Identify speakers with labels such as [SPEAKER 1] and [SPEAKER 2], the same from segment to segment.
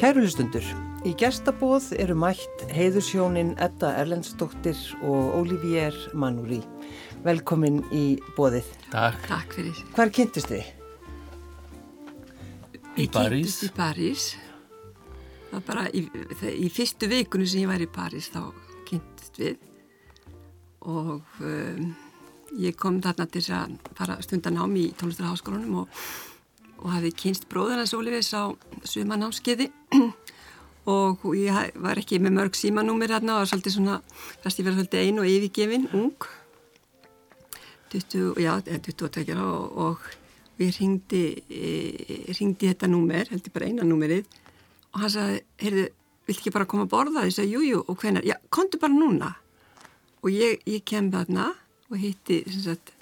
[SPEAKER 1] Kærulistundur, í gestabóð eru mætt heiðursjónin Edda Erlendsdóttir og Olivier Manúri. Velkomin í bóðið.
[SPEAKER 2] Takk.
[SPEAKER 3] Takk fyrir.
[SPEAKER 1] Hvar kynntist þið?
[SPEAKER 2] Í París.
[SPEAKER 3] Í París. Það var bara í, í fyrstu vikunum sem ég var í París þá kynntist við og um, ég kom þarna til að fara stundan ám í tónlistarháskólanum og, og hafi kynst bróðarnas Ólífis á sumanámskeiði og ég var ekki með mörg símanúmir þarna og var svolítið svona, fyrst ég verði svolítið ein og yfirgefin, ung 20, já, 22 og, og ég ringdi e, ringdi þetta númer, heldur bara eina númerið og hann sagði, heyrðu, vilt ekki bara koma að borða? Ég sagði, jújú, og hvenar? Já, kontu bara núna og ég, ég kem þarna og hitti sagt,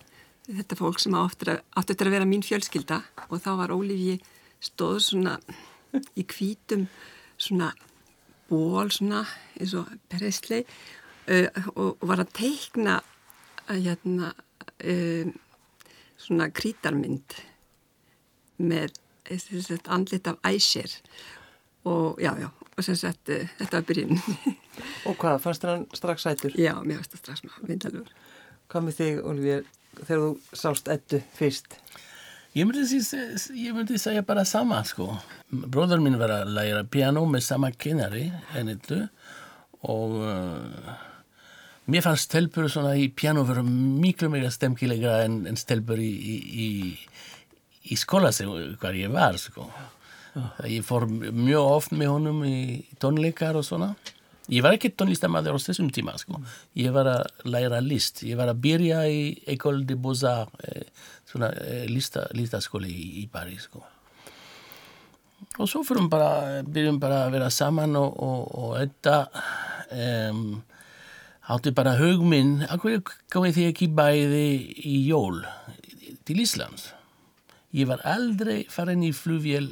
[SPEAKER 3] þetta fólk sem áttur að, að vera mín fjölskylda og þá var Ólífi stóð svona í kvítum svona ból svona eins og pereslei uh, og, og var að teikna hérna uh, svona krítarmynd með sagt, andlit af æsir. Og já, já, og sem sagt uh, þetta var byrjun
[SPEAKER 1] Og hvað, fannst þér hann strax sætur?
[SPEAKER 3] Já, mér finnst það strax myndalur
[SPEAKER 1] Hvað með þig, Olivier, þegar þú sást Eddu fyrst?
[SPEAKER 2] Ég myndi, ég myndi segja bara sama sko. Bróður minn var að læra piano með sama kennari en Eddu og uh, mér fannst stelpur svona í piano vera miklu meira stemkilega en, en stelpur í, í, í, í skóla sem hvar ég var sko. Ég fór mjög oft með honum í tónleikar og svona. Ég var ekki tónlistamæður á þessum tíma, sko. Ég var að læra list. Ég var að byrja í École de Beaux-Arts, eh, svona eh, lista, listaskóli í, í Paris, sko. Og svo fyrir bara, byrjum bara að vera saman og, og, og þetta um, átti bara hugminn, akkur komið því ekki bæði í jól til Íslands. Ég var aldrei farin í flugvél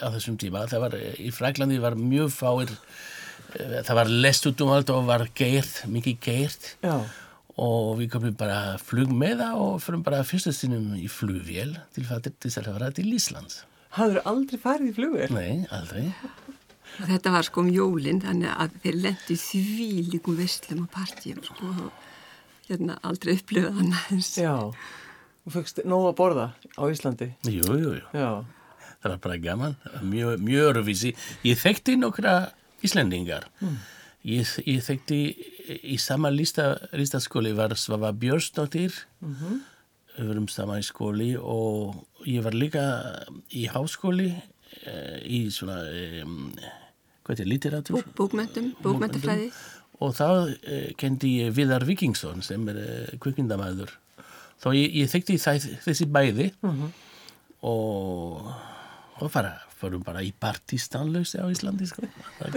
[SPEAKER 2] á þessum tíma. Það var, í Fræklandi var mjög fáir það var lest út um allt og var geirt, mikið geirt
[SPEAKER 1] Já.
[SPEAKER 2] og við komum bara flug með það og fyrir bara fyrsta stundum í flugvél til þess að fara til Íslands.
[SPEAKER 1] Hafður aldrei farið í flugvél?
[SPEAKER 2] Nei, aldrei.
[SPEAKER 3] Og þetta var sko um jólinn, þannig að þeir lendi því líkum visslum og partjum sko og hérna aldrei upplöfuð hann aðeins.
[SPEAKER 1] Já, og fyrst nóg að borða á Íslandi?
[SPEAKER 2] Jú, jú, jú.
[SPEAKER 1] Já.
[SPEAKER 2] Það var bara gaman, mjög, mjög öruvísi. Ég þekkti nokkra Íslendingar. Mm. Ég, ég þekkti í sama lista, listaskóli var Svava Björnsdóttir, mm -hmm. við varum sama í skóli og ég var líka í háskóli eh, í svona, eh, hvað er litteratúr?
[SPEAKER 3] Bókmöntum, bókmöntufræði.
[SPEAKER 2] Og þá eh, kendi ég Viðar Vikingsson sem er eh, kvikmyndamæður. Þá ég, ég þekkti þessi bæði mm -hmm. og og fara, fórum bara í partístanlausi á Íslandi sko.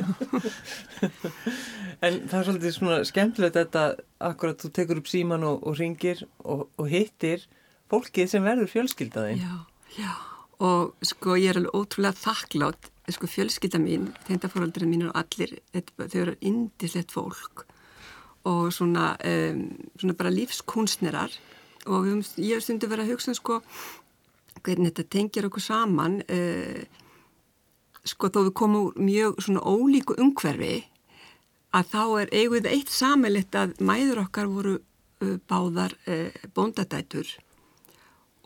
[SPEAKER 1] en það er svolítið svona skemmtilegt þetta akkurat þú tekur upp síman og, og ringir og, og hittir fólkið sem verður fjölskyldaðinn
[SPEAKER 3] Já, já. Og sko ég er alveg ótrúlega þakklátt sko fjölskylda mín, tengdafóraldurinn mín og allir, þau eru indislegt fólk og svona, um, svona bara lífskunstnerar og við, ég hef stundu verið að hugsa sko hvernig þetta tengir okkur saman uh, sko þó við komum mjög svona ólíku umhverfi að þá er eiguð eitt samelitt að mæður okkar voru báðar uh, bóndadætur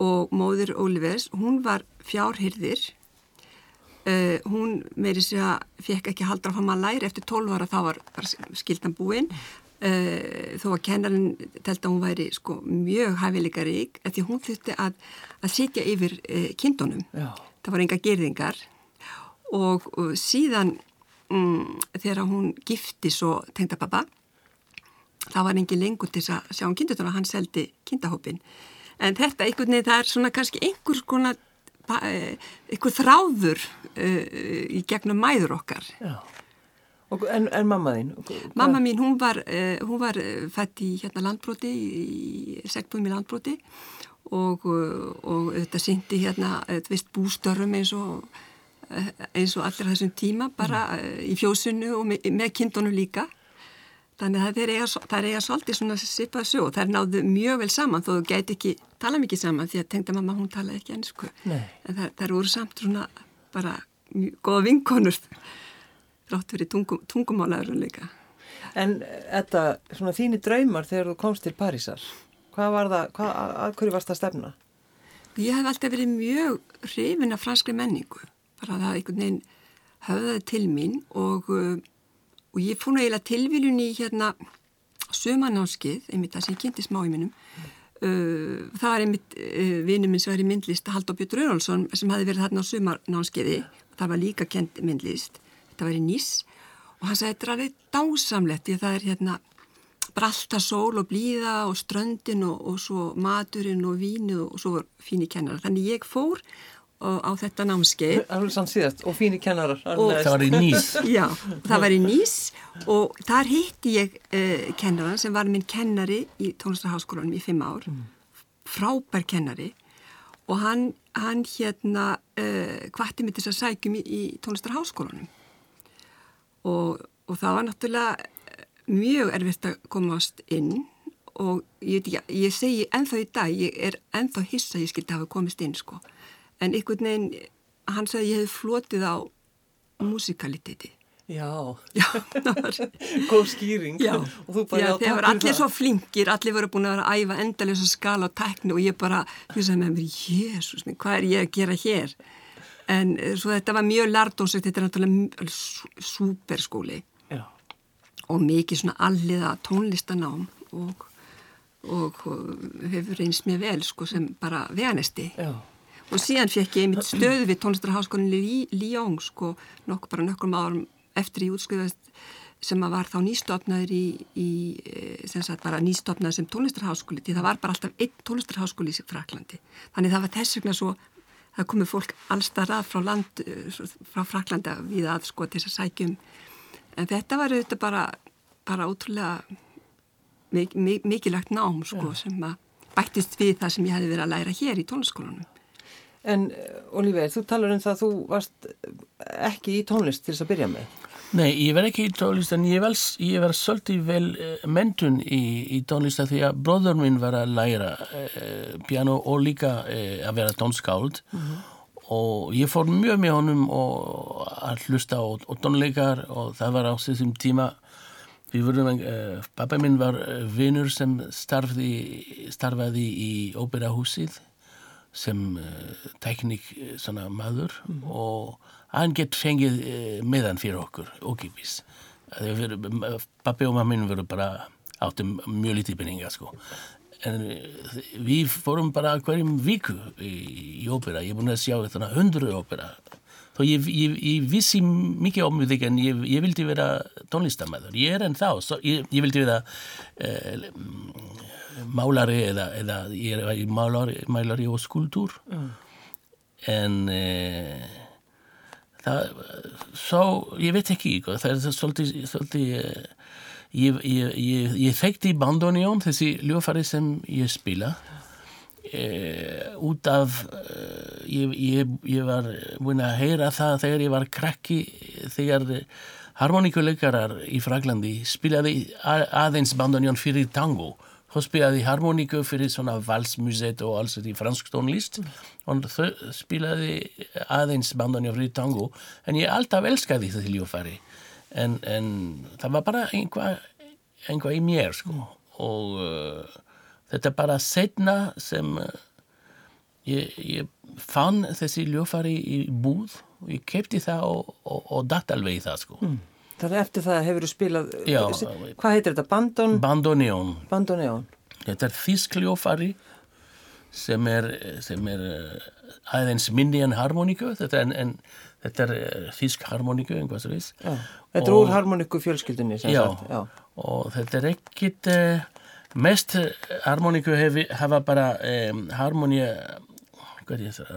[SPEAKER 3] og móður Ólivers, hún var fjárhyrðir hún meiri sig að fekk ekki hann að læra eftir 12 ára þá var, skildan búinn Uh, þó að kennarinn telt að hún væri sko, mjög hæfileika rík því hún þurfti að, að sitja yfir kindunum. Já. Það var enga gerðingar og, og síðan um, þegar hún gifti svo tengdapappa þá var engi lengur til að sjá um kindutuna hann seldi kindahópin. En þetta einhvern veginn það er svona kannski einhver skona uh, einhver þráður í gegnum mæður okkar.
[SPEAKER 1] Já. En, en mamma þín?
[SPEAKER 3] Mamma mín, hún var, uh, hún var fætt í hérna landbróti, í segbúðum í landbróti og, og þetta syndi hérna, veist, bústörrum eins og, eins og allir þessum tíma, bara mm. í fjósunu og með, með kindunum líka. Þannig að það er eiga, það er eiga svolítið svona sipað sjó. Það er náðu mjög vel saman þó þú gæti ekki tala mikið saman því að tengda mamma, hún tala ekki ennsku. En það, það eru samt svona bara mjög góða vinkonur þrátt fyrir tungum, tungumálaður líka.
[SPEAKER 1] En þetta, svona þínu draumar þegar þú komst til Parísar, hvað var það, hvað, að hverju varst það að stefna?
[SPEAKER 3] Ég hef alltaf verið mjög hrifin af franskri menningu, bara það einhvern veginn höfðaði til mín og, uh, og ég fór náttúrulega tilviljun í hérna sömanánskið, einmitt það sem kynnti smá í minnum, Uh, það var einmitt uh, vinnu minn sem var í myndlist Haldur Björn Röðalsson sem hafi verið þarna á sumarnánskeiði það var líka kent myndlist. Þetta var í Nýs. Og hann sagði þetta er dásamlegt því það er hérna bara alltaf sól og blíða og ströndin og, og svo maturinn og vínu og svo fínir kennar þannig ég fór á þetta námskeið.
[SPEAKER 1] Alveg sann síðast og fínir kennarar.
[SPEAKER 2] Og, það var í Nýs.
[SPEAKER 3] Já, það var í Nýs og þar hitti ég uh, kennaran sem var minn kennari í tónlistarháskólanum í fimm ár, mm. frábær kennari og hann, hann hérna uh, kvatti mig til að sækjum í, í tónlistarháskólanum og, og það var náttúrulega mjög erfitt að komast inn og ég, ég, ég segi enþá í dag, ég er enþá hissa ég skildi að hafa komist inn sko en einhvern veginn, hann sagði ég hef flotið á musikaliteti.
[SPEAKER 1] Já, góð skýring.
[SPEAKER 3] Já, já þegar var allir svo flinkir, allir voru búin að vera að æfa endalega skala og tekni og ég bara, ég sagði með mér, minn, hvað er ég að gera hér? En eh, svo þetta var mjög lardónsett, þetta er náttúrulega superskóli já. og mikið svona alliða tónlistanám og, og, og hefur eins mér vel sko sem bara veganesti. Já og síðan fekk ég einmitt stöðu við tónlistarháskólinni í Líón sko nokkuð bara nokkur árum eftir ég útskriðast sem að var þá nýstofnaður í, í eh, sem sagt bara nýstofnaður sem tónlistarháskóli því það var bara alltaf einn tónlistarháskóli í Fraklandi þannig það var þess vegna svo það komið fólk allstarrað frá land frá Fraklanda við að sko til þess að sækjum en þetta var auðvitað bara bara ótrúlega mik mik mikilvægt nám sko Já. sem að bættist við það sem ég hefði verið að læra hér í tónlistkólanum
[SPEAKER 1] En Oliver, þú talar um það að þú varst ekki í tónlist til þess að byrja með.
[SPEAKER 2] Nei, ég var ekki í tónlist en ég var svolítið vel uh, mentun í, í tónlist að því að bróður minn var að læra uh, piano og líka uh, að vera tónskáld mm -hmm. og ég fór mjög með honum og að hlusta á, á tónleikar og það var á þessum tíma við vorum, pappa minn var vinnur sem starfði, starfaði í óperahúsið sem uh, tekník uh, svona maður mm. og hann gett fengið uh, meðan fyrir okkur okkipis pappi og mammin voru bara áttum mjög lítið peninga sko. En við fórum bara hverjum viku í, í ópera, ég er búin að sjá hundru ópera. Þó ég, ég, ég vissi mikið om því en ég, ég vildi vera tónlistamæður ég er enn þá, ég vildi vera uh, málari eða, eða ég er í málari, málari og skuldur mm. en e, það svo, ég veit ekki það er svolítið, svolítið e, ég, ég, ég, ég þekkti bandonión þessi ljófari sem ég spila e, út af e, ég var búin að heyra það þegar ég var krakki þegar harmoníkuleikarar í Fraglandi spilaði aðeins bandonión fyrir tango Hon spelade harmoniker för sådana valsmuseet och alltså i fransk tonlist. Och så spelade aðeins bandan för tango. En ég alltaf elskaði þetta hljófari. En, en það var bara einhvað einhva í mér sko. Og uh, þetta bara setna sem uh, ég, ég fann þessi hljófari í búð og ég kefti það og, og, og datt alveg í það sko. Mm.
[SPEAKER 1] Þannig eftir það hefur þú spilað,
[SPEAKER 2] Já,
[SPEAKER 1] hvað heitir þetta, bandon?
[SPEAKER 2] Bandoneón.
[SPEAKER 1] Bandoneón.
[SPEAKER 2] Þetta er þískljófari sem er, sem er eh, aðeins minni en harmoníku, þetta er, en, þetta er eh, þísk harmoníku, einhvað svo viss.
[SPEAKER 1] Þetta er úr harmoníku fjölskyldunni, sem
[SPEAKER 2] já,
[SPEAKER 1] sagt. Já,
[SPEAKER 2] og þetta er ekkit, mest harmoníku hefi, hafa bara um, harmoníu,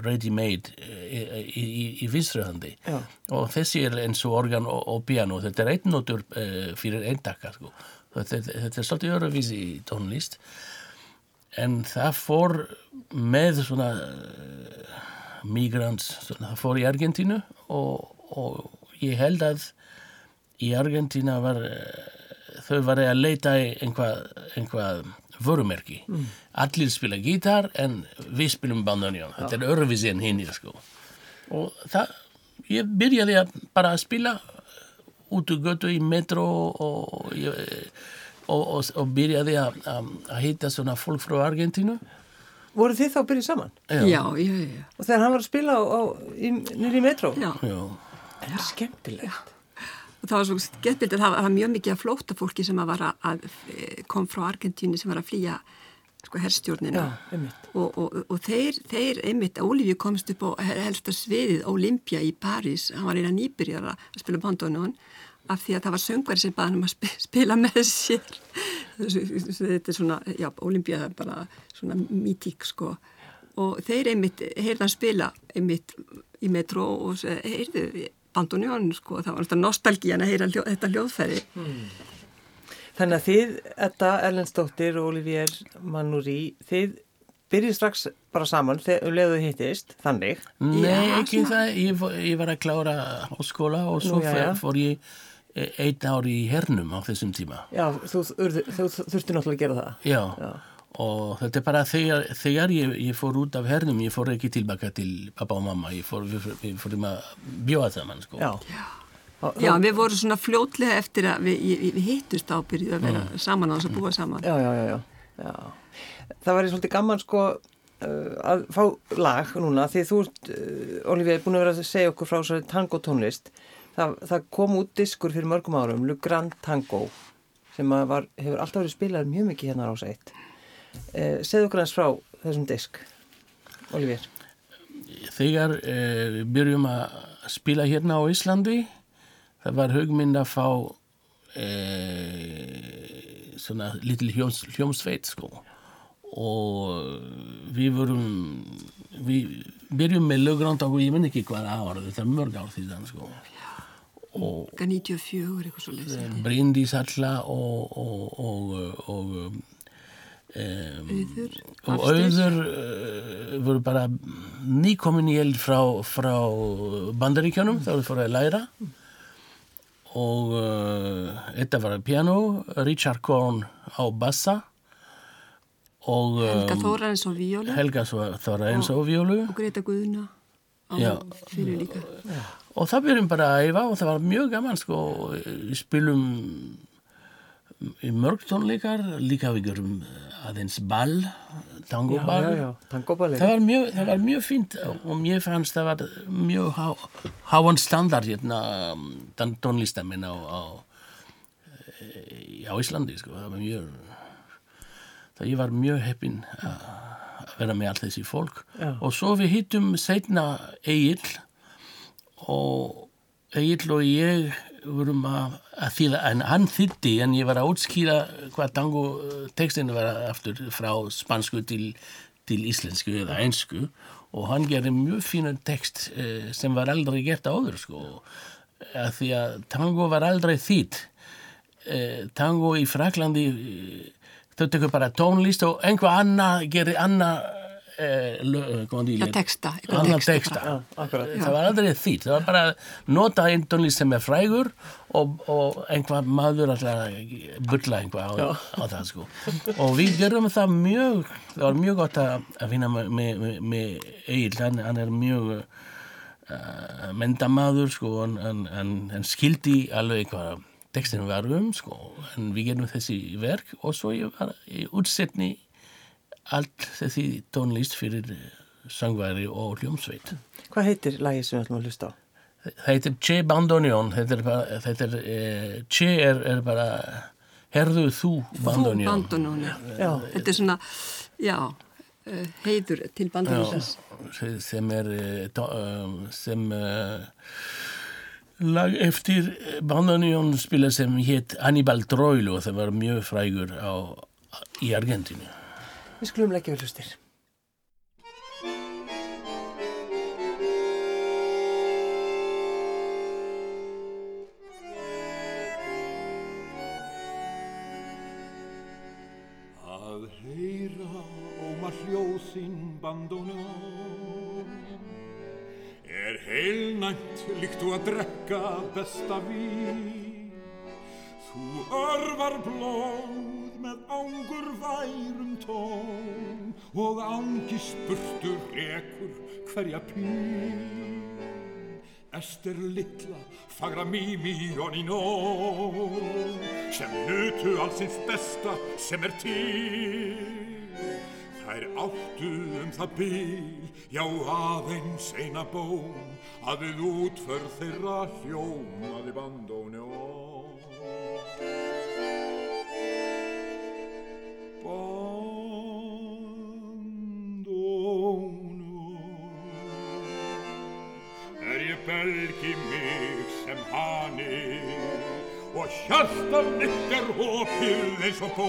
[SPEAKER 2] ready-made í, í, í, í vissröðandi og þessi er eins og organ og, og piano, þetta er einn notur uh, fyrir einn takka sko. Þetta, þetta er svolítið öruvísi í tónlist. En það fór með svona uh, migrants, svona, það fór í Argentínu og, og ég held að í Argentína var uh, þau var að leita einhvað, einhvað vörumerki mm. allir spila gítar en við spilum bandanjón þetta er öruvísi en hinn sko. og það ég byrjaði að bara að spila út úr götu í metro og, ég, og, og, og byrjaði að, að, að hitta svona fólk frá Argentínu.
[SPEAKER 1] Voru þið þá að byrja saman?
[SPEAKER 3] Já, já, já. já.
[SPEAKER 1] Og þegar hann var að spila á, á, í, nýri metro?
[SPEAKER 3] já.
[SPEAKER 2] Já,
[SPEAKER 1] En skemmtilegt.
[SPEAKER 3] Og það var svo skemmtilegt að það var mjög mikið að flóta fólki sem að, að, að kom frá Argentínu sem var að flýja sko herstjórnina.
[SPEAKER 1] Já, einmitt.
[SPEAKER 3] Og, og, og þeir, þeir einmitt, Ólífi komst upp á helsta sviðið Olympia í París, hann var eina nýbyrjar að spila bandónun af því að það var söngvari sem baði hann um að sp- spila með sér. Þetta er svona, já, Olympia er bara svona mítík sko. Og þeir einmitt, heyrði hann spila einmitt í metro og heyrðu bandónun sko, það var náttúrulega nostalgían að heyra ljó, þetta hljóðfæri.
[SPEAKER 1] Þannig að þið, Edda Erlendsdóttir og Olivier Manuri, þið byrjið strax bara saman þegar leiðu hittist, þannig.
[SPEAKER 2] Nei,
[SPEAKER 3] Já,
[SPEAKER 2] ekki
[SPEAKER 3] svona.
[SPEAKER 2] það, ég, ég var að klára háskóla og svo
[SPEAKER 1] Nú, já, já.
[SPEAKER 2] fór, ég eh, einn ár í hernum á þessum tíma.
[SPEAKER 1] Já, þú, þú, þú, þú þurfti náttúrulega að gera það.
[SPEAKER 2] Já,
[SPEAKER 1] Já.
[SPEAKER 2] Og þetta er bara þegar, þegar ég, ég fór út af hernum, ég fór ekki tilbaka til pappa og mamma, ég fór, við, við fórum að bjóða saman, sko.
[SPEAKER 1] Já. Já.
[SPEAKER 3] Já, við vorum svona fljótlega eftir að við, við, við hittust á byrjuð að vera saman á þess að búa saman.
[SPEAKER 1] Já, já, já, já, já. Það var svolítið gaman sko uh, að fá lag núna því þú ert, uh, Olivia, búin að vera að segja okkur frá svo tango tónlist. Það, það kom út diskur fyrir mörgum árum, Le Grand Tango, sem að var, hefur alltaf verið spilað mjög mikið hérna á sætt. Uh, segðu okkur hans frá þessum disk, Olivia.
[SPEAKER 2] Þegar eh, við byrjum að spila hérna á Íslandi, það var hugmynd að fá eh, svona litil hljóms, hljómsveit, sko. Og við vorum, við byrjum með löggrand og ég minn ekki hvað ár, þetta er mörg ár því þann, sko. Og
[SPEAKER 3] Ga 94, eitthvað svo leysið.
[SPEAKER 2] Bryndís alla og, og, og, og um,
[SPEAKER 3] Auður,
[SPEAKER 2] og auður uh, voru bara nýkomin í eld frá, frá bandaríkjónum þá við fórum að læra. Og uh, þetta var piano Richard Korn á bassa. Og
[SPEAKER 3] Helga
[SPEAKER 2] um,
[SPEAKER 3] Þórarins og Víóla
[SPEAKER 2] Helga Þórarins og Víólu.
[SPEAKER 3] og Greta Guðna á
[SPEAKER 2] Já.
[SPEAKER 3] fyrir líka.
[SPEAKER 2] og það byrjum bara að æfa og það var mjög gaman sko. Spilum í mörg tónleikar líka við gerum aðeins ball tangoball það var mjög, það var mjög fínt og mér fannst það var mjög há, háan standard hérna þann tónlistamenn á, á, á Íslandi sko. það var mjög það ég var mjög heppin að að vera með allt þessi fólk
[SPEAKER 1] Já.
[SPEAKER 2] og svo við hittum setna Egil og Egil og ég vorum að, að þýða, en hann þýtti en ég var að útskýra hvað tango textinu var aftur frá spansku til, til íslensku eða einsku og hann gerði mjög fínan text eh, sem var aldrei gert áður sko. Að því að tango var aldrei þýtt eh, tango í Fraklandi eh, þau tekur bara tónlist og einhvað annað gerir annað eh, lög,
[SPEAKER 3] Já, texta, eitthvað
[SPEAKER 2] annan
[SPEAKER 3] texta
[SPEAKER 2] texta.
[SPEAKER 1] Já, akkurat.
[SPEAKER 2] það var aldrei þýtt, það var bara að nota einn tónlist sem er frægur og, og einhvað maður alltaf að bulla einhvað á, á það sko. Og við gerum það mjög það var mjög gott að, finna með, með, með, Egil, hann, hann er mjög uh, mendamaður sko en, en, en, en skildi alveg hvað textinu var um sko. En við gerum þessi verk og svo ég var í útsetni allt þessi tónlist fyrir sangværi og hljómsveit
[SPEAKER 1] Hvað heitir lagið sem við ætlum að hlusta á?
[SPEAKER 2] Það heitir Che Bandonion, þetta er bara, þetta er, eh, Che er, er bara, herðu þú
[SPEAKER 3] Þú
[SPEAKER 2] Bandonion.
[SPEAKER 3] bandonóni.
[SPEAKER 1] Já.
[SPEAKER 3] Þetta er svona, já, uh, heiður til bandonósins.
[SPEAKER 2] sem- sem er, eh, sem uh, lag eftir Bandonion spila sem hétt Hannibal Troilo og það var mjög frægur á, í Argentínu.
[SPEAKER 1] Við skulum leggja við hlustir.
[SPEAKER 4] Að heyra óma hljóðinn bandónum Er heilnæmt líkt þú að drekka besta vín Þú örvar blóð með ángur værum tón Og ángist burtu rekur hverja pín Ester litla, fagra Mimi og Nino sem nutu allsins besta sem er til. Þær áttu um það bil, já aðeins eina bón, að við útförð þeirra hljómaði bandónjó. Bandónjó, hjarta mitt er opið eins og bó.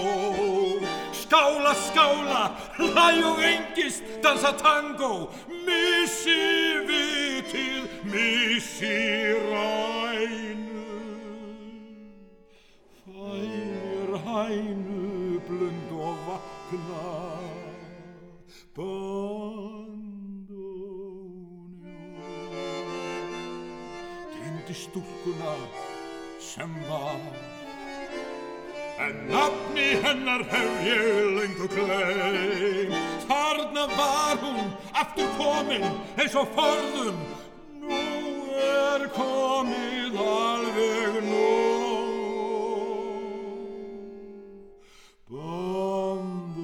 [SPEAKER 4] Skála, skála, hlæg og engist, dansa tango, missi vitið, missi rænu. Fær hænu blund og vakna, bandónjó. Týndi stúlkuna sem var En nafni hennar hef ég lengur gleym Þarna var hún aftur komin eins og forðum. Nú er komið alveg nóg. Bandónum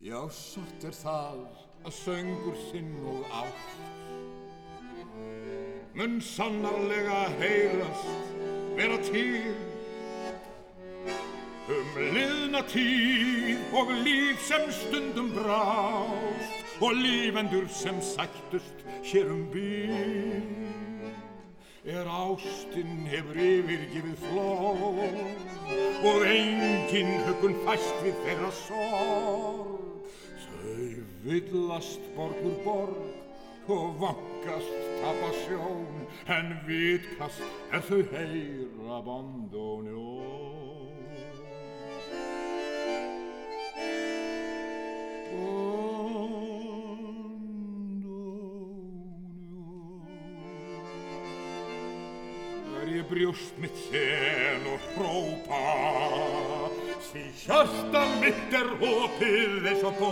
[SPEAKER 4] Já, satt er það að söngur þinn og átt mun sannarlega heyrast vera til. Um liðna tíð og líf sem stundum brást og lífendur sem sættust hér um bíl. Er ástinn hefur yfirgifið flóð og enginn hugun fæst við þeirra sorg. Þau villast borgur borg og vankast tapa sjón en vitkast er þau heyra bandónjó Bandónjó Er ég brjóst mitt sen og hrópa Því hjarta mitt er opið eins og bó.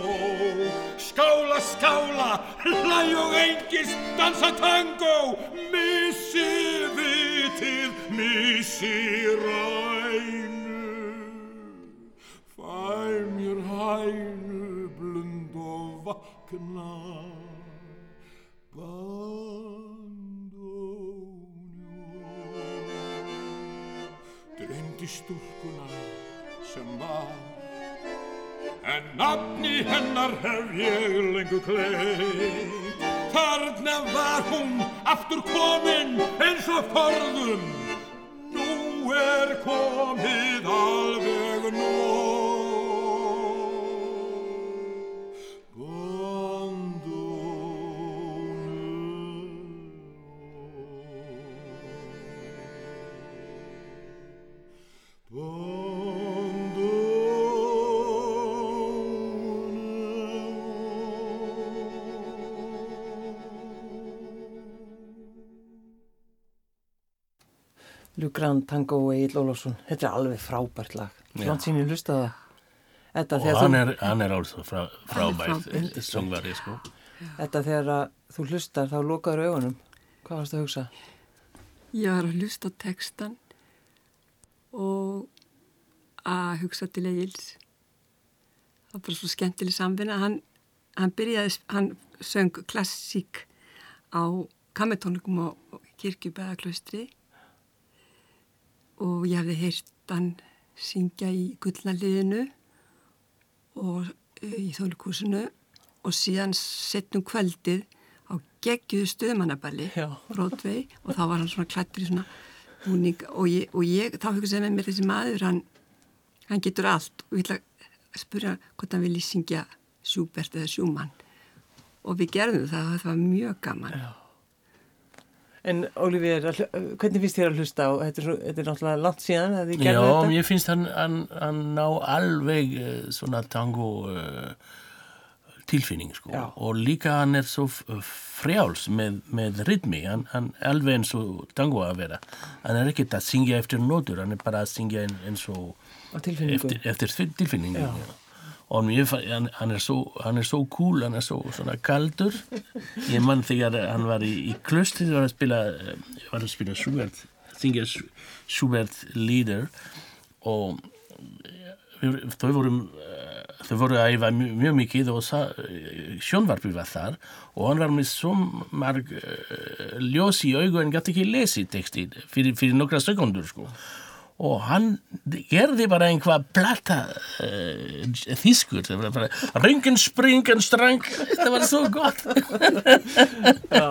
[SPEAKER 4] Skála, skála, hlæ og engist, dansa tango. Missi vitið, missi rænu Fæ mér hænu blund og vakna. Bandónjó. Dreymdi stúlkuna sem var. En nafni hennar hef ég lengur kleið Þarna var hún aftur komin eins og forðum. Nú er komið alveg nóg
[SPEAKER 1] Lugran Tango og Egil Ólafsson þetta er alveg frábært lag
[SPEAKER 2] Já.
[SPEAKER 1] langt sín ég hlusta það þetta
[SPEAKER 2] Og hann er, hann er also frá, frábært
[SPEAKER 3] frábær.
[SPEAKER 2] söngvari, sko.
[SPEAKER 1] þetta þegar að þú hlustar þá lokaður augunum hvað varst að hugsa?
[SPEAKER 3] Ég var að hlusta á textan og að hugsa til Egil's. Það var bara svo skemmtileg samvinna. Hann, hann byrjaði, hann söng klassík á kammetónleikum á kirkjubæðaklaustri og ég hefði heyrt hann syngja í gullnaliðinu og eh, í þólikúsinu og síðan setnum kvöldið á geggjuðu stuðmannaballi
[SPEAKER 1] Já.
[SPEAKER 3] Broadway og þá var hann svona klættur í svona búning. Og ég, og ég þá hugsaði með mér þessi maður hann, hann getur allt. Og ég ætla að spura hvort hann vilji syngja Schubert eða Schumann. Og við gerðum það og það var mjög gaman.
[SPEAKER 1] Já. En hlu- hvernig finnst þér að hlusta á þetta er, svo, þetta er náttúrulega langt síðan að þið
[SPEAKER 2] Já,
[SPEAKER 1] gerðu þetta.
[SPEAKER 2] mér finnst hann, hann, hann ná alveg uh, svona tango uh, tilfinning sko.
[SPEAKER 1] Já.
[SPEAKER 2] og líka hann er svo frjáls með, með rytmi, hann, hann alveg eins og tango að vera. Hann er ekkert að syngja eftir nótur, hann er bara að syngja eins og eftir, eftir tilfinningu
[SPEAKER 1] Já.
[SPEAKER 2] Og fa- hann, hann, er svo, hann er svo cool, hann er svo svona kaldur. Ég mann þegar hann var í, í klustri var að spila eh, var að spila Schubert syngja Sch- Schubert Leader og við, þau voru eh, þau voru að æfa mjög, mjög mikið og sjónvarpi var þar. Og hann var með svo marg ljós í augu en gæti ekki lesið textið fyrir, fyrir nokkra sekundur sko og hann gerði bara einhvað plata uh, þýskur það var bara ringen, springen, strang. Það var svo gott.
[SPEAKER 1] Já,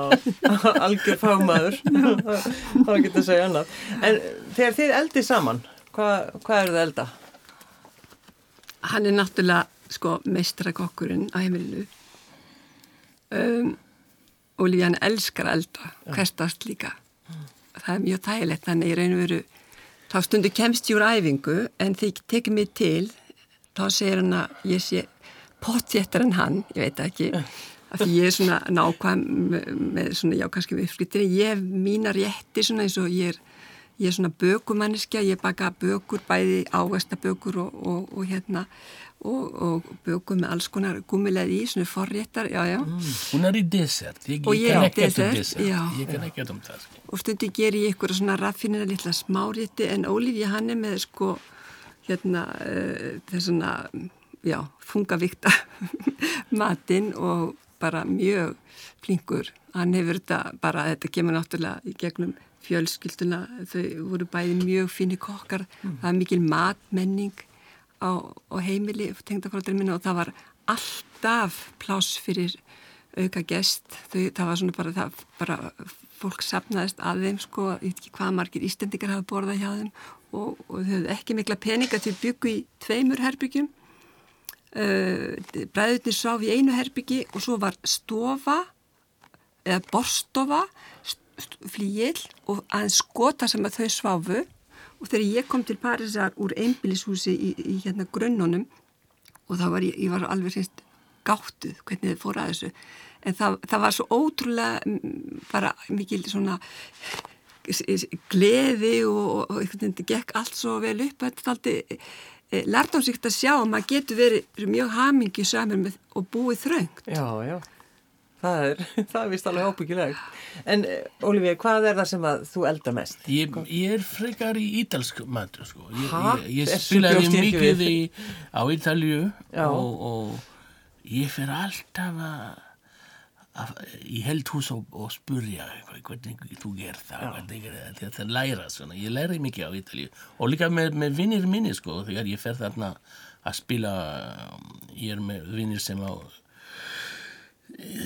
[SPEAKER 1] algjör fagmaður það var ekki að segja annað. En þegar þið eldið saman hvað, hvað eru það elda?
[SPEAKER 3] hann er náttúrulega sko meistarakokkurinn á heimilinu. Um, og líka hann elskar elda hverstast líka það er mjög þægilegt þannig í raun og veru þá stundu kemst ég úr æfingu en því tekið mig til. Þá segir hann að ég sé pottjættar en hann, ég veit ekki. Af því ég er svona nákvæm með, svona, já kannski við uppflyttir ég hef mína rétti svona eins og ég er ég er svona bökumanniska, ég baka bökur bæði ávæstabökur og, og, og hérna og, og bökur með alls konar gummileð í svona forréttar, já já
[SPEAKER 2] hún er í dessert ég, ég
[SPEAKER 3] ég
[SPEAKER 2] kann
[SPEAKER 3] er
[SPEAKER 2] ekkert um
[SPEAKER 3] dessert,
[SPEAKER 2] dessert
[SPEAKER 3] já.
[SPEAKER 2] ég kann ekkert um það sko.
[SPEAKER 3] og stundi ger ég ykkur svona raffinina litla smárétti en Ólífi hann er með sko hérna uh, þessuna já, þungavíkta matinn og bara mjög flinkur hann hefur þetta bara, þetta kemur náttúrulega í gegnum fjölskylduna. Þau voru bæði mjög finni kokkar það er mikil matmenning á, á heimili tengdafólkdur minna og það var alltaf pláss fyrir auka gest, þau, það var svona bara, það, bara fólk sapnaðist að þeim sko, ég veit ekki hvað margir ístendingar hafa borðað hjá þeim og, og þau höfðu ekki mikla peninga til byggu í tveimur herbyggjum uh, bræðurnir sáf í einu herbyggi og svo var stofa eða borstofa flíil og aðeins skota sem að þau sváfu. Og þegar ég kom til Parísar úr einbílishúsi í, í hérna grunnunum og þá var ég, ég var alveg semst gáttuð hvernig þið fór að þessu. En það, það var svo ótrúlega bara mikil svona gleði og, og, og einhvern veginn þetta gekk allt svo vel upp. Þetta er aldrei e, lærtámsíkt að sjá að maður getur verið mjög hamingi samir með og búið þröngt.
[SPEAKER 1] Já, já, það er, það er vist alveg ábyggilegt. En Ólífi, hvað er það sem að þú elda mest?
[SPEAKER 2] Ég, ég er frekar í ítalsk matur sko. ég, ég, ég spilaði
[SPEAKER 1] ég
[SPEAKER 2] mikið í, á Ítalju og, og ég fer alltaf að, að í heldhús og, og spurja hvernig þú ger það? Hvernig er þetta læra svona. Ég læri mikið á Ítalju og líka með, með vinnir minni sko þegar ég fer þarna að spila ég er með vinnir sem á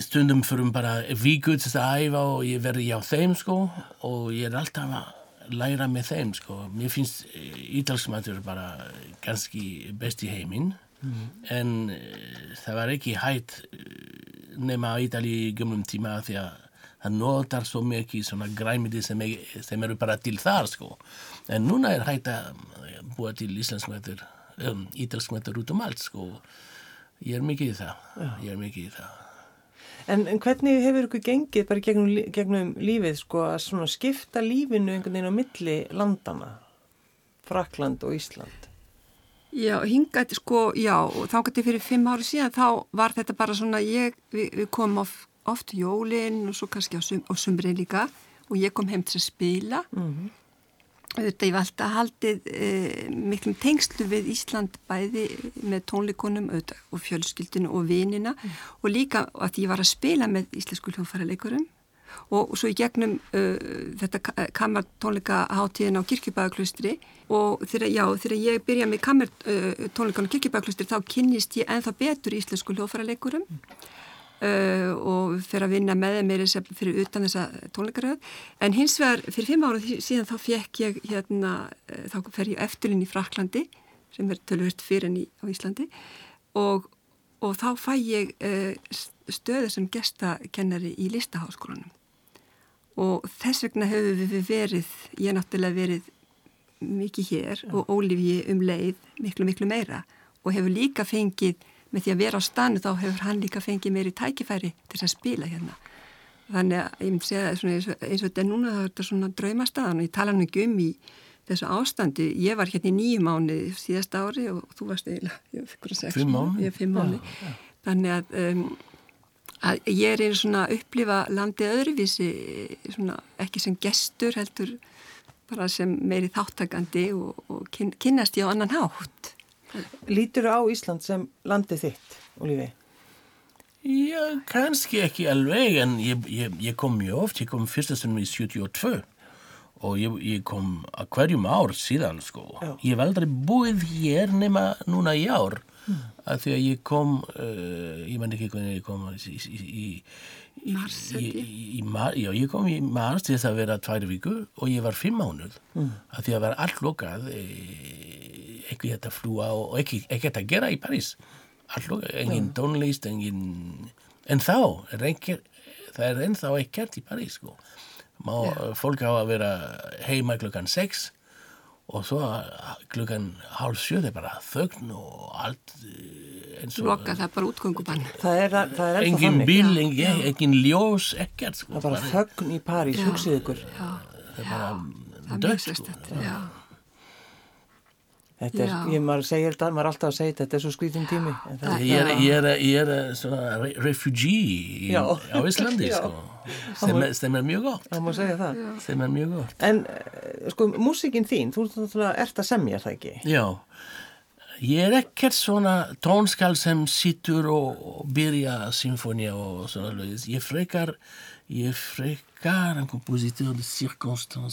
[SPEAKER 2] stundum fyrir bara víkuð til að æfa og ég verði hjá þeim sko og ég er alltaf að læra með þeim sko. Mér finnst ítalsmatur bara ganski best í heiminn en eh, það var ekki hægt eh, nema á Ítali í gömlum tíma því að það notar svo mikið svona græmiti sem, er, sem eru bara til þar sko. En núna er hægt að eh, búa til um, ítalsmatur út um allt sko. Ég er mikið í það, ég er mikið í það.
[SPEAKER 1] En, en hvernig hefur ykkur gengið bara gegnum, gegnum lífið sko að svona skipta lífinu einhvern veginn á milli landana, Frakland og Ísland?
[SPEAKER 3] Já, hingað, sko, já, þá gæti fyrir fimm ári síðan, þá var þetta bara svona, ég, við, við komum of, oft jólinn og svo kannski á, sum, á sumrin líka og ég kom heim til að spila. Mm Þetta ég var alltaf haldið e, miklum tengslu við Ísland bæði með tónleikonum auðvitað, og fjölskyldinu og vinina. Og líka að ég var að spila með íslensku hljónfæraleikurum og svo í gegnum uh, þetta kammartónleika hátíðin á kirkjubæðaklustri og þegar, já, þegar ég byrja með kammartónleikan á kirkjubæðaklustri þá kynnist ég enþá betur íslensku hljóðfæraleikurum uh, og fyrir að vinna með meira fyrir utan þessa tónleikaröð en hins vegar fyrir fimm ára síðan þá fekk ég hérna, uh, þá fer ég eftirlinn í Fraklandi sem er tölvört fyrir enn í, á Íslandi. Og, og þá fæ ég uh, stöðu sem gestakennari í listaháskólanum. Og þess vegna hefur við verið, ég náttúrulega verið mikið hér og Ólífi um leið miklu miklu meira. Og hefur líka fengið með því að vera á stanu þá hefur hann líka fengið meiri tækifæri til að spila hérna þannig að ég myndi segja það eins og, eins og þetta er núna þá er þetta svona draumastaðan og ég tala nú ekki um í þessu ástandi. Ég var hérna í nýju mánu síðast ári og þú varst eiginlega, ég var fyrir sex
[SPEAKER 2] Fimm mánuði?
[SPEAKER 3] Ég fimm mánu. Þannig að, um, að ég er einu svona að upplifa landið öðruvísi, svona ekki sem gestur heldur bara sem meiri þáttakandi og, og kyn, kynnast ég á annan hátt.
[SPEAKER 1] Lítur á Ísland sem landið þitt, Ólífi?
[SPEAKER 2] Já, kannski ekki alveg, en ég, ég, ég kom mjög oft, ég kom fyrsta stundum í 72 og ég, ég kom að hverjum ár síðan, sko.
[SPEAKER 1] Já.
[SPEAKER 2] Ég hef aldrei búið hér nema núna í ár, mm. að því að ég kom, uh, ég menn ekki hvernig ég kom í, í, í, í
[SPEAKER 3] Mars,
[SPEAKER 2] í, í mar, já, ég kom í mars til þess að vera tvær viku og ég var fimm mánuð mm. að því að vera allt lokað e, ekki þetta fljúa og og ekki, ekki þetta gera í París lokað, engin tónlist engin, en þá er ekki, það er ennþá ekkert í París sko Má, fólk á að vera heima klukkan 6 og svo klukkan hálf sjö það er bara þögn og allt eh, eins og
[SPEAKER 3] Loka það er bara útgöngubann.
[SPEAKER 1] Það er, það er
[SPEAKER 2] engin bíl, engin, engin ljós ekkert sko,
[SPEAKER 1] Það er bara þögn í París, hugsið ykkur.
[SPEAKER 3] Já,
[SPEAKER 2] það er bara
[SPEAKER 3] er mjög
[SPEAKER 2] sko.
[SPEAKER 3] sérstætt, já.
[SPEAKER 1] Þetta er,
[SPEAKER 3] Já.
[SPEAKER 1] ég maður segir þetta, maður er alltaf að segja þetta, þetta er svo skrítin tími. Það,
[SPEAKER 2] Ég er, ég er, ég er svona re refugee í,
[SPEAKER 1] Já.
[SPEAKER 2] á Íslandi
[SPEAKER 1] Já.
[SPEAKER 2] sko. sem, er- sem er mjög gott
[SPEAKER 1] það má segja það.
[SPEAKER 2] sem er mjög gott
[SPEAKER 1] En eh, sko, músikinn þín, þú ert að semja það ekki?
[SPEAKER 2] Já, ég er ekkert svona tónskal sem sittur og, og byrja symfónia og svona lögis. Ég frekar, ég frekar en kompositor de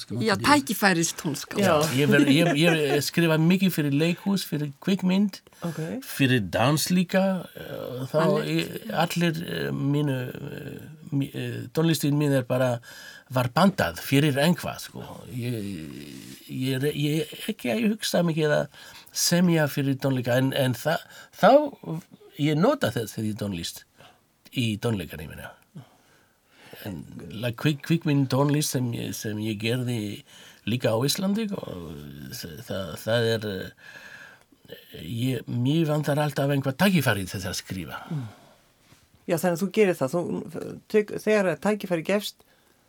[SPEAKER 2] comment
[SPEAKER 3] Já,
[SPEAKER 2] tu dis?
[SPEAKER 3] tækifæris tónskál.
[SPEAKER 1] Já.
[SPEAKER 2] Ég, ég, ég skrifa mikið fyrir leikhús, fyrir kvikmynd,
[SPEAKER 1] Ok.
[SPEAKER 2] fyrir dans líka. eh, Þá ég, allir eh, mínu, eh, tónlistin mín er bara var bandað fyrir einhvað sko. Ég, ég, ég ekki að hugsa mikið að semja fyrir tónleika en, en þa, þá ég nota þess fyrir tónlist í tónleikari minna. En la, kvik, kvikmynd tónlist sem, ég- sem ég gerði líka á Íslandi og það, það er eh, ég, mér vantar alltaf einhvað tækifæri til þess að skrifa.
[SPEAKER 1] Já, þannig að þú gerir það, þú, þegar að tækifæri gefst,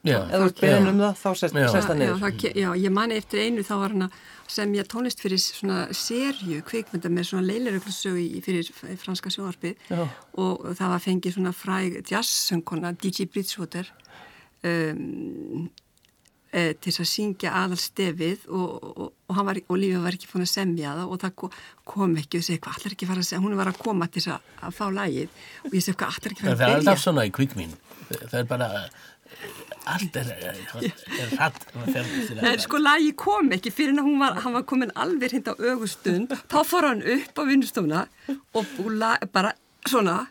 [SPEAKER 1] eða þú ert beðin um það, þá sest,
[SPEAKER 2] Já.
[SPEAKER 1] sest það
[SPEAKER 3] Já,
[SPEAKER 1] niður.
[SPEAKER 3] það, ke- já, ég mani eftir einu þá var hann að semja tónlist fyrir svona serju kvikmynda með svona leilaröglusögu fyrir franska sjónvarpið
[SPEAKER 1] Já.
[SPEAKER 3] og það var fengið svona fræg jazzsöngkona DJ Bridgewater um, e, til að syngja aðal stefið og, og, og, hann var, og Lífið var ekki fóin að semja það og það ko- kom ekki og segi hvað allar ekki fara að segja, hún var að koma til þess að, að fá lægið og ég segi hvað allar ekki
[SPEAKER 2] það
[SPEAKER 3] fara
[SPEAKER 2] er
[SPEAKER 3] að
[SPEAKER 2] alltaf
[SPEAKER 3] byrja
[SPEAKER 2] svona í kvikmynd það er bara allt er, er, hratt
[SPEAKER 3] En sko lagi kom ekki fyrir en hún var, hann var komin alveg hinn á augustund, þá fór hann upp á vinnustofna og búla bara svona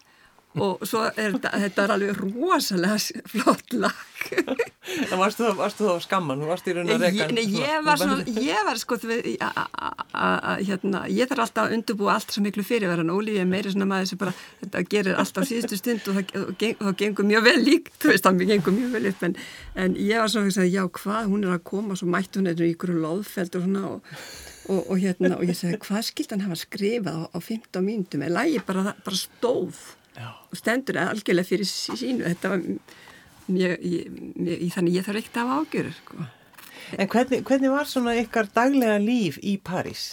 [SPEAKER 3] og svo er þetta, þetta er alveg rosalega flott lag.
[SPEAKER 1] En varstu þá, varstu skamman, þú varst í raun að reyka.
[SPEAKER 3] Nei, ég var svona, ég var sko, hérna, ég þarf alltaf að undurbúa allt svo miklu fyrirverðan, Óli er meiri svona maður sem bara, þetta gerir alltaf síðustu stund og það, gengur mjög vel lík, þú veist, það gengur mjög vel upp, en, en ég var svona að já, hvað, hún er að koma, svo mætti hún eitthvað í ykkur loðfeld og svona og, og, og hérna, og ég segi, hvað skilt hann hafa skrifað á, á 15 mínútum, er lægi bara, bara stóð. Og stendur algjörlega fyrir sí- sínu, þetta var mjög, mjög, þannig ég þarf ekkert að hafa ágjörur, sko.
[SPEAKER 1] En hvernig, hvernig var svona ykkar daglega líf í París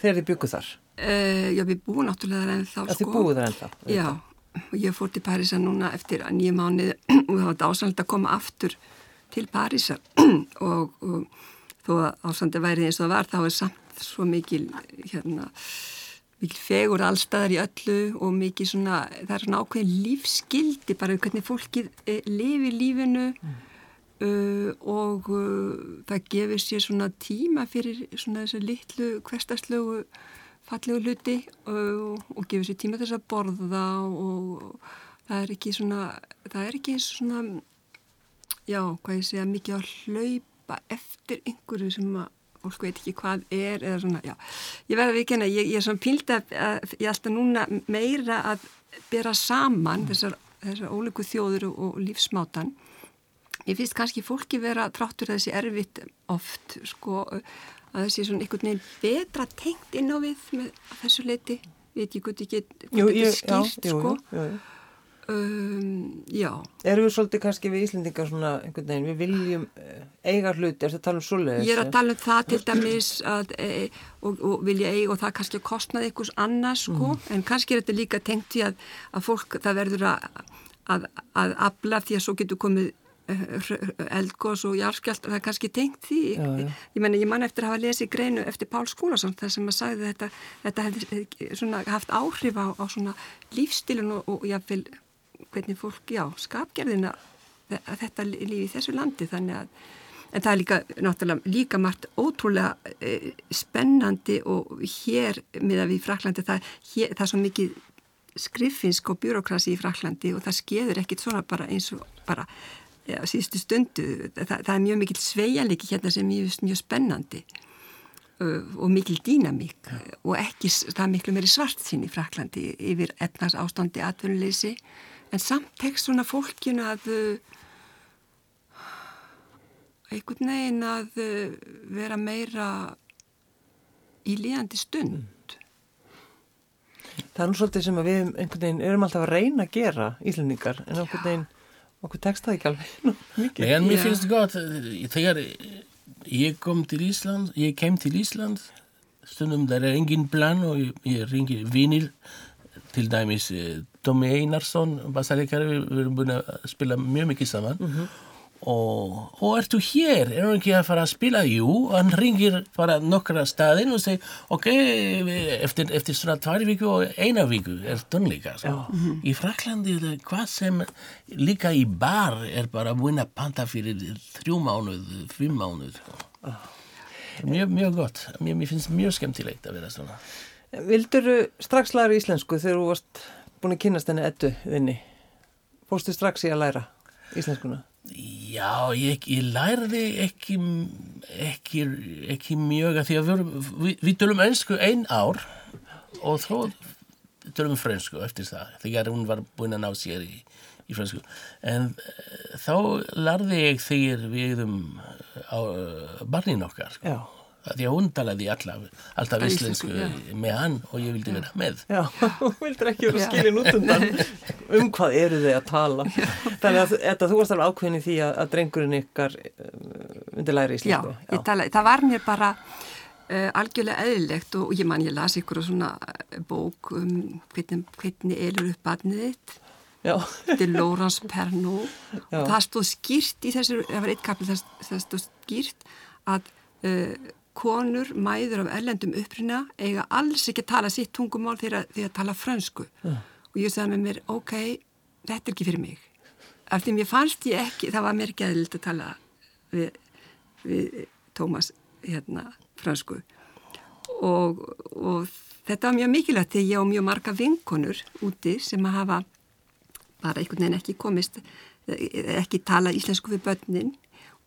[SPEAKER 1] þegar þið bygguð þar?
[SPEAKER 3] Uh, já, við búum náttúrulega þar ennþá,
[SPEAKER 1] Að þið búið þar ennþá?
[SPEAKER 3] Já, og ég fór til Parísa núna eftir nýja mánuð og það var dásanlega að koma aftur til Parísa og, og þó að ásandi væri eins og það var, þá er samt svo mikil, hérna, mikil fegur allstaðar í öllu og mikil svona, það er svona ákveðin lífskildi bara hvernig fólkið eh, lifi lífinu uh, og uh, það gefur sér svona tíma fyrir svona þessu litlu hverstarslegu fallegu hluti og, og gefur sér tíma þess að borða og það er ekki svona, það er ekki svona, já, hvað ég segja, mikið að hlaupa eftir einhverju sem að fólk veit ekki hvað er eða svona, já. Ég verða að vikina, ég, ég er svona píld að, að ég alltaf núna meira að bera saman þessar, þessar ólíku þjóður og, og lífsmátan. Ég finnst kannski fólki vera tráttur þessi erfitt oft, sko, að þessi svona einhvern veginn betra tengt inn á við með þessu leiti, veit ég ég, er skýrt,
[SPEAKER 1] já, jú,
[SPEAKER 3] sko.
[SPEAKER 1] jú, jú.
[SPEAKER 3] Um, já,
[SPEAKER 1] Erum við svolítið kannski við Íslendingar svona einhvern veginn, við viljum eh, eiga hluti, er þetta að tala um svoleiðis?
[SPEAKER 3] ég er að tala um það til dæmis að, e, og, og vilja eiga og það kannski kostnaði einhvers annars sko, en kannski er þetta líka tengt í að, að fólk það verður að, að, að afla því að svo getur komið eh, eldgós og járskjald það er kannski tengt því
[SPEAKER 1] Já, já.
[SPEAKER 3] ég menna ég man eftir að hafa lesið greinu eftir Pál Skúlason þar sem að sagði þetta þetta hefði svona haft áhrif á, á svona lífstilun og, og jáfnvel hvernig fólk, já, skapgerðina að þetta lífi í þessu landi. Þannig að En það er líka, náttúrulega, líka margt ótrúlega e, spennandi og hér, miða við Fraklandi, það, hér, það er svo mikið skriffinsk og byråkrasi í Fraklandi og það skeður ekkit svona bara eins og bara ja, síðustu stundu. Það, það er mjög mikil sveianleiki hérna sem er mjög, mjög spennandi uh, og mikil dýnamík. Og ekki, það er miklu meiri svart sín í Fraklandi yfir efnars ástandi atvinnuleysi en samt tekst svona fólkinu að uh, einhvern veginn að uh, vera meira í líðandi stund.
[SPEAKER 1] Það er nú svolítið sem við einhvern veginn erum alltaf að reyna að gera Íslendingar, en einhvern veginn okkur tekst það ekki alveg nú, mikið.
[SPEAKER 2] Men mér finnst gott, eh, þegar ég kom til Ísland, ég kem til Ísland, stundum það er engin plan og ég, ég ringi vinir, til dæmis eh, Tommy Einarsson, bassalegari, við, við erum búin að spila mjög mikið saman. Og, og ertu hér, er hann ekki að fara að spila? Jú, hann ringir bara nokkra staðin og segir, ok, eftir, eftir svona tvær viku og eina viku er tónleika. Sko. Í Fraklandi er það hvað sem líka í bar er bara búin að panta fyrir þrjú mánuð, fimm mánuð. Sko. Mjög, mjög gott, mér finnst mjög skemmtilegt að vera svona.
[SPEAKER 1] Vildur strax læra íslensku þegar þú varst búin að kynast henni ettu þinni? Fórstu strax í að læra íslenskuna?
[SPEAKER 2] Já, ég, ég lærði ekki, ekki, ekki mjög að því að við, við, við tölum ennsku ein ár og þó tölum frönsku eftir það þegar hún var búin að ná sér í, í frönsku en uh, þá lærði ég þegar við um á uh, barnin okkar sko.
[SPEAKER 1] Já.
[SPEAKER 2] Því að hún talaði alltaf, alltaf íslensku
[SPEAKER 3] íslensku,
[SPEAKER 2] með hann og ég vildi vera með.
[SPEAKER 1] Já, þú vildur ekki vera
[SPEAKER 3] Já.
[SPEAKER 1] skilin út undan. Um hvað eru þið að tala? Þannig að þetta, þú varst alveg ákveðin í því að, að drengurinn ykkar undir læra
[SPEAKER 3] Já,
[SPEAKER 1] íslensku
[SPEAKER 3] ég tala, það var mér bara uh, algjörlega eðlilegt og, og ég man ég las ykkur svona eh, bók um hvernig, hvernig elur upp barnið þitt.
[SPEAKER 1] Já.
[SPEAKER 3] þetta er Pernaud.
[SPEAKER 1] Já.
[SPEAKER 3] og það stóð skýrt í þessu, það var eitt kapil það stóð skýrt að uh, konur, mæður af erlendum uppruna eiga alls ekki að tala sitt tungumál þegar að tala frönsku. Og ég sagði með mér, ok, þetta er ekki fyrir mig. Af því mér fannst ég ekki, það var mér ekki eðlilt að tala við, við Tómas hérna fransku og, og þetta var mjög mikilvægt þegar ég á mjög marga vinkonur úti sem að hafa bara einhvern veginn ekki komist ekki tala íslensku við börnin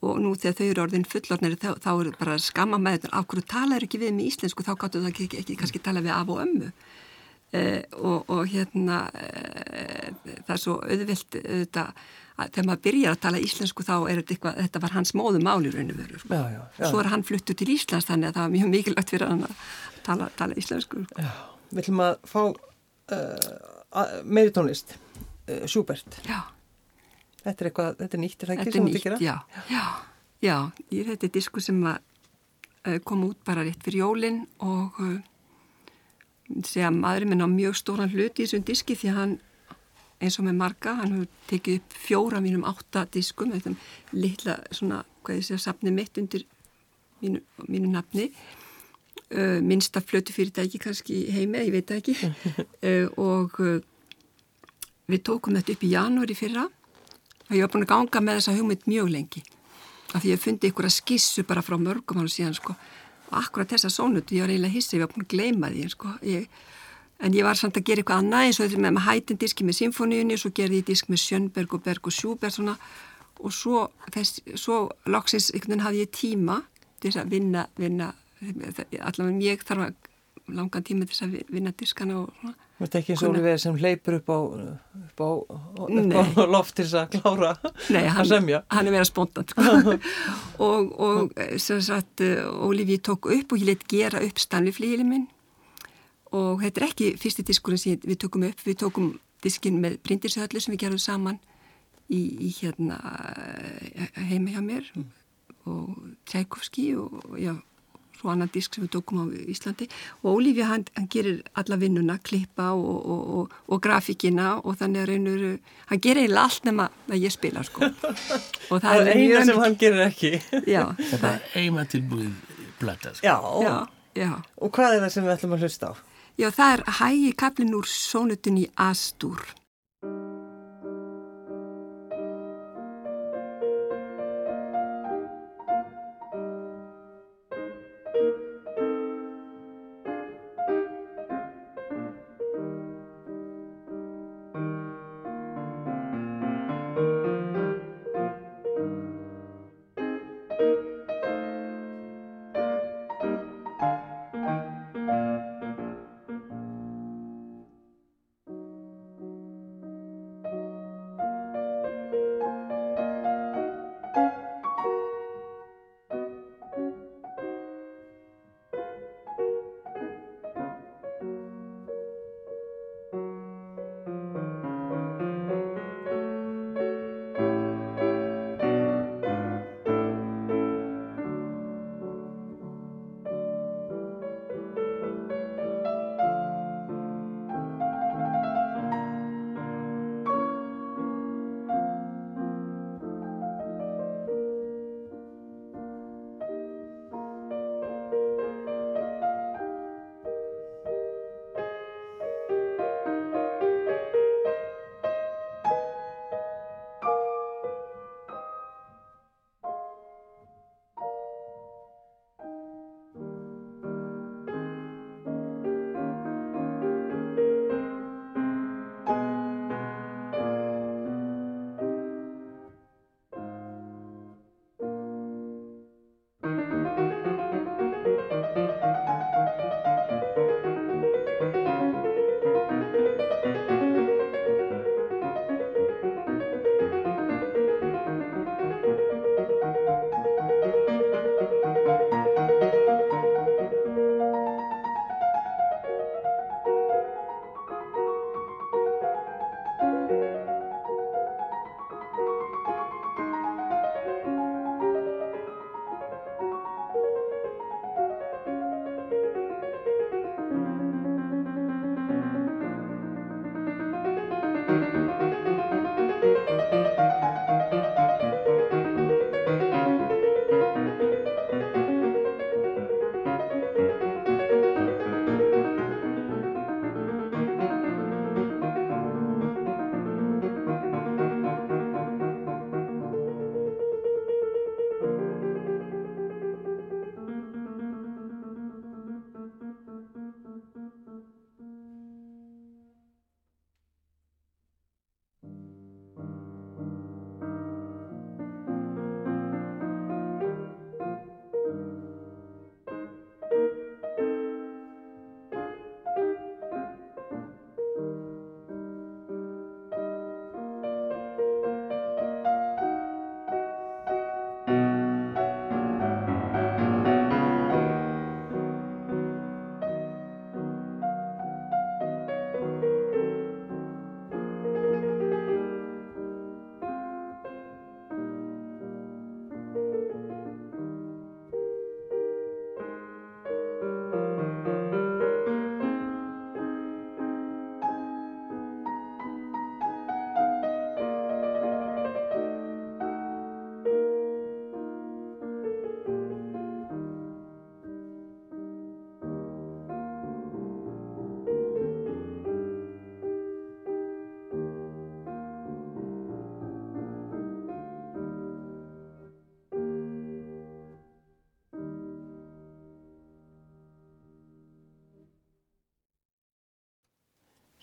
[SPEAKER 3] og nú þegar þau eru orðin fullornir þá, þá eru bara skamma með þetta af hverju talar ekki við með íslensku þá gáttu það ekki, ekki, ekki kannski tala við af og ömmu eh, og, og hérna eh, það er svo auðvilt auðvitað að þegar maður byrjar að tala íslensku þá er þetta eitthvað, þetta var hans móðu máli raun og veru sko.
[SPEAKER 1] Já, já, já.
[SPEAKER 3] svo er hann fluttu til Íslands þannig að það var mjög mikilvægt fyrir hann að tala, tala íslensku sko.
[SPEAKER 1] Við ætlum að fá uh, meiri tónlist uh, Schubert
[SPEAKER 3] já,
[SPEAKER 1] Þetta er eitthvað, þetta er nýtt, er það ekki sem
[SPEAKER 3] er
[SPEAKER 1] þú ert að
[SPEAKER 3] já, já, já ég, þetta er disku sem að uh, kom út bara rétt fyrir jólin og uh, segja að maðurinn minn á mjög stóran hlut í þessum diski því að hann eins og með marga, hann hefur tekið upp fjóra mínum átta diskum þetta litla svona, hvað ég segja, safni mitt undir mínu, mínu nafni. Uh, minnsta flötu fyrirtæki kannski heimi, ég veit ekki. Uh, og við tókum þetta upp í janúri fyrra og ég var búin að ganga með þessa hugmynd mjög lengi. Af því ég fundi ykkur að skissu bara frá mörgum hann síðan sko. Og akkurat þessa sónutu, ég var eiginlega hissi, ég var búin að gleyma því sko, ég, en ég var samt að gera eitthvað annað eins og þetta með, hætin diski með symfóníunni svo gerði ég disk með Sjönberg og Berg og Sjúberg svona. Og svo, þess, svo loksins einhvern veginn hafði ég tíma til þess að vinna, vinna allavega ég þarf að langan tíma til þess að vinna diskana og svona
[SPEAKER 1] Þetta er ekki eins og Ólífið sem hleypur upp á, upp á, upp
[SPEAKER 3] Nei.
[SPEAKER 1] á loft til þess að klára
[SPEAKER 3] Nei,
[SPEAKER 1] að
[SPEAKER 3] hann,
[SPEAKER 1] semja.
[SPEAKER 3] hann er meira spontant sko. og, og eh, sem sagt uh, Ólífi tók upp og ég leitt gera upp Stanley flíli minn og þetta er ekki fyrsti diskurinn sem við tókum upp við tókum diskin með Bryndisöllu sem við gerum saman í, í hérna heima hjá mér mm. og Tchaikovsky og já, svo annan disk sem við tókum á Íslandi. Og Ólífja hann, hann gerir alla vinnuna, klippa og, og, og, og grafíkina og þannig að reynur, hann gerir eiginlega allt nema að ég spila sko.
[SPEAKER 1] Og það, það er eina sem hann gerir ekki.
[SPEAKER 3] Já,
[SPEAKER 2] það er eina tilbúið blata sko.
[SPEAKER 1] já,
[SPEAKER 3] já, já.
[SPEAKER 1] Og hvað er það sem við ætlum að hlusta á?
[SPEAKER 3] Já, það er hægi kaplin úr sónutin í Astur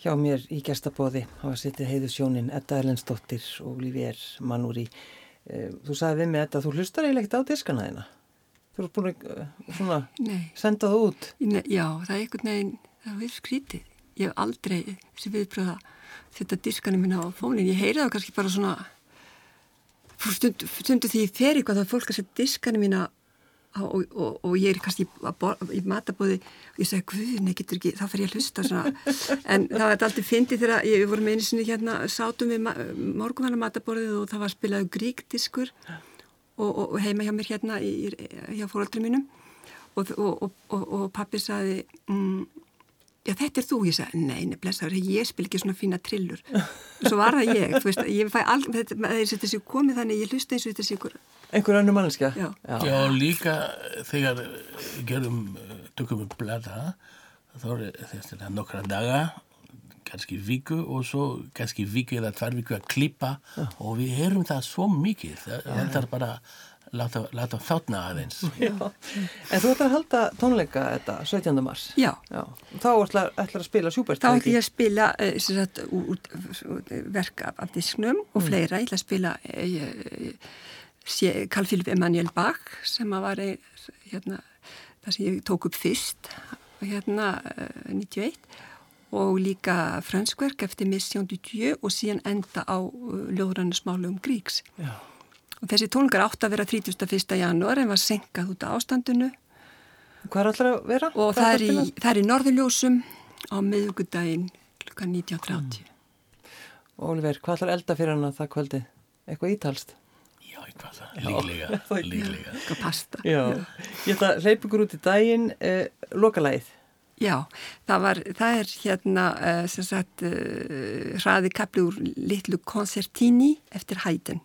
[SPEAKER 1] Hjá mér í gestabóði hafa sittið heiðu sjónin Edda Erlendsdóttir og Lífér Manúri. Eh, þú sagði við mig Edda, þú hlustar eiginlega ekkert á diskana þína. Þú ert búin að eh, svona, senda það út.
[SPEAKER 3] Nei, já, það er einhvern veginn, það er við skrítið. Ég hef aldrei þessi viðbröða setja diskana mína á fónin. Ég heyri það kannski bara svona, stundu, stundu því ég fer eitthvað þá er fólk að setja diskana mína og, og, og ég er kannski í matabóði og ég segi, guð, nei, getur ekki, þá fer ég að hlusta en það var alltaf fyndið þegar ég voru með einu sinni hérna, sátum við morgunvæna matabóðið og það var spilaðu gríkdiskur og, og heima hjá mér hérna í, hjá fóröldri mínum. Og pappi saði mm, já þetta er þú, ég sagði, nei, nefnilega ég spil ekki svona fína trillur og svo var það ég, þú veist, ég fæ alveg þetta er þessi komið þannig, ég hlusta eins og þetta sé ykkur
[SPEAKER 1] einhver annu mannskja
[SPEAKER 3] já.
[SPEAKER 2] Já. já, líka þegar gerum, tökum við blada þá er þetta nokkra daga kannski viku og svo kannski viku eða tvær viku að klippa já. og við heyrum það svo mikið það er bara láta, láta þátna aðeins.
[SPEAKER 1] En þú ætlar að halda tónleika þetta 17. mars?
[SPEAKER 3] Já,
[SPEAKER 1] Já. Þá ætlar, ætlar að spila sjúbært
[SPEAKER 3] Þá ætlar ég að spila uh, sagt, út, út, verk af, af disknum og mm. fleira, ég ætla að spila uh, uh, Carl Philipp Emanuel Bach sem að var hérna, það sem ég tók upp fyrst hérna 91 og líka franskverk eftir Mission du Dieu og síðan enda á ljóðrannismálu um Gríks. Já Og þessi tónleikar átt að vera 31. janúar en var senkað út á ástandinu.
[SPEAKER 1] Hvað er alltaf að vera?
[SPEAKER 3] Og það er, í, það er í Norðurljósum á miðugudaginn kl. 19.30. Mm.
[SPEAKER 1] Óliver, hvað ætlar elda fyrir hana það kvöldi? Eitthvað ítalst?
[SPEAKER 2] Já, eitthvað það. Líklega. Líklega.
[SPEAKER 3] Eitthvað pasta.
[SPEAKER 1] Já. Ég ætla að hleypa ykkur út í daginn. Eh, Lokalæð.
[SPEAKER 3] Já, það, var, það er hérna uh, sem sagt uh, hraði kapli úr litlu koncertíni eftir hætin.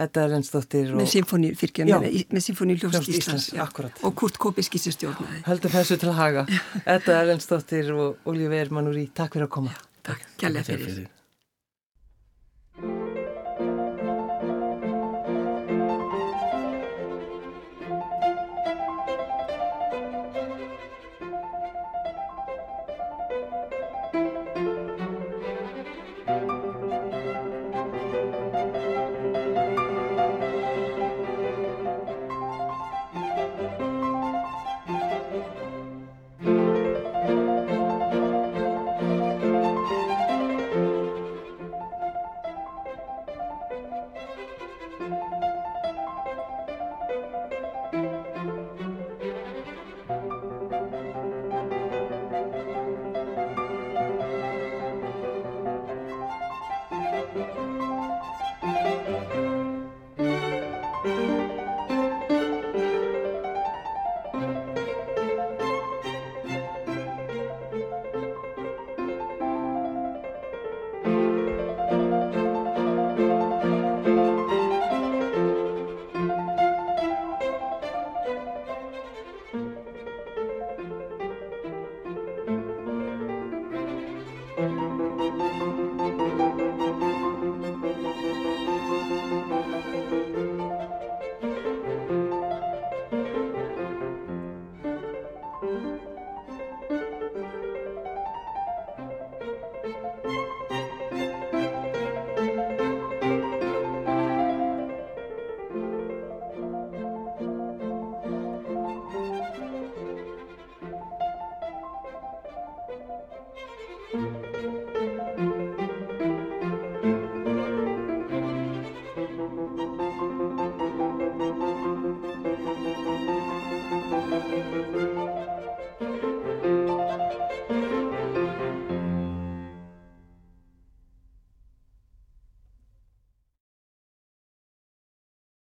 [SPEAKER 1] Þetta er ennstóttir
[SPEAKER 3] með symfóni með symfóni Ljófst Íslands
[SPEAKER 1] já,
[SPEAKER 3] og Kurt Kópiski sem stjórnaði
[SPEAKER 1] Heldum þessu til að haga. Þetta er ennstóttir og Ólífer Manúri, takk fyrir að koma.
[SPEAKER 3] Já, Takk, kærlega fyrir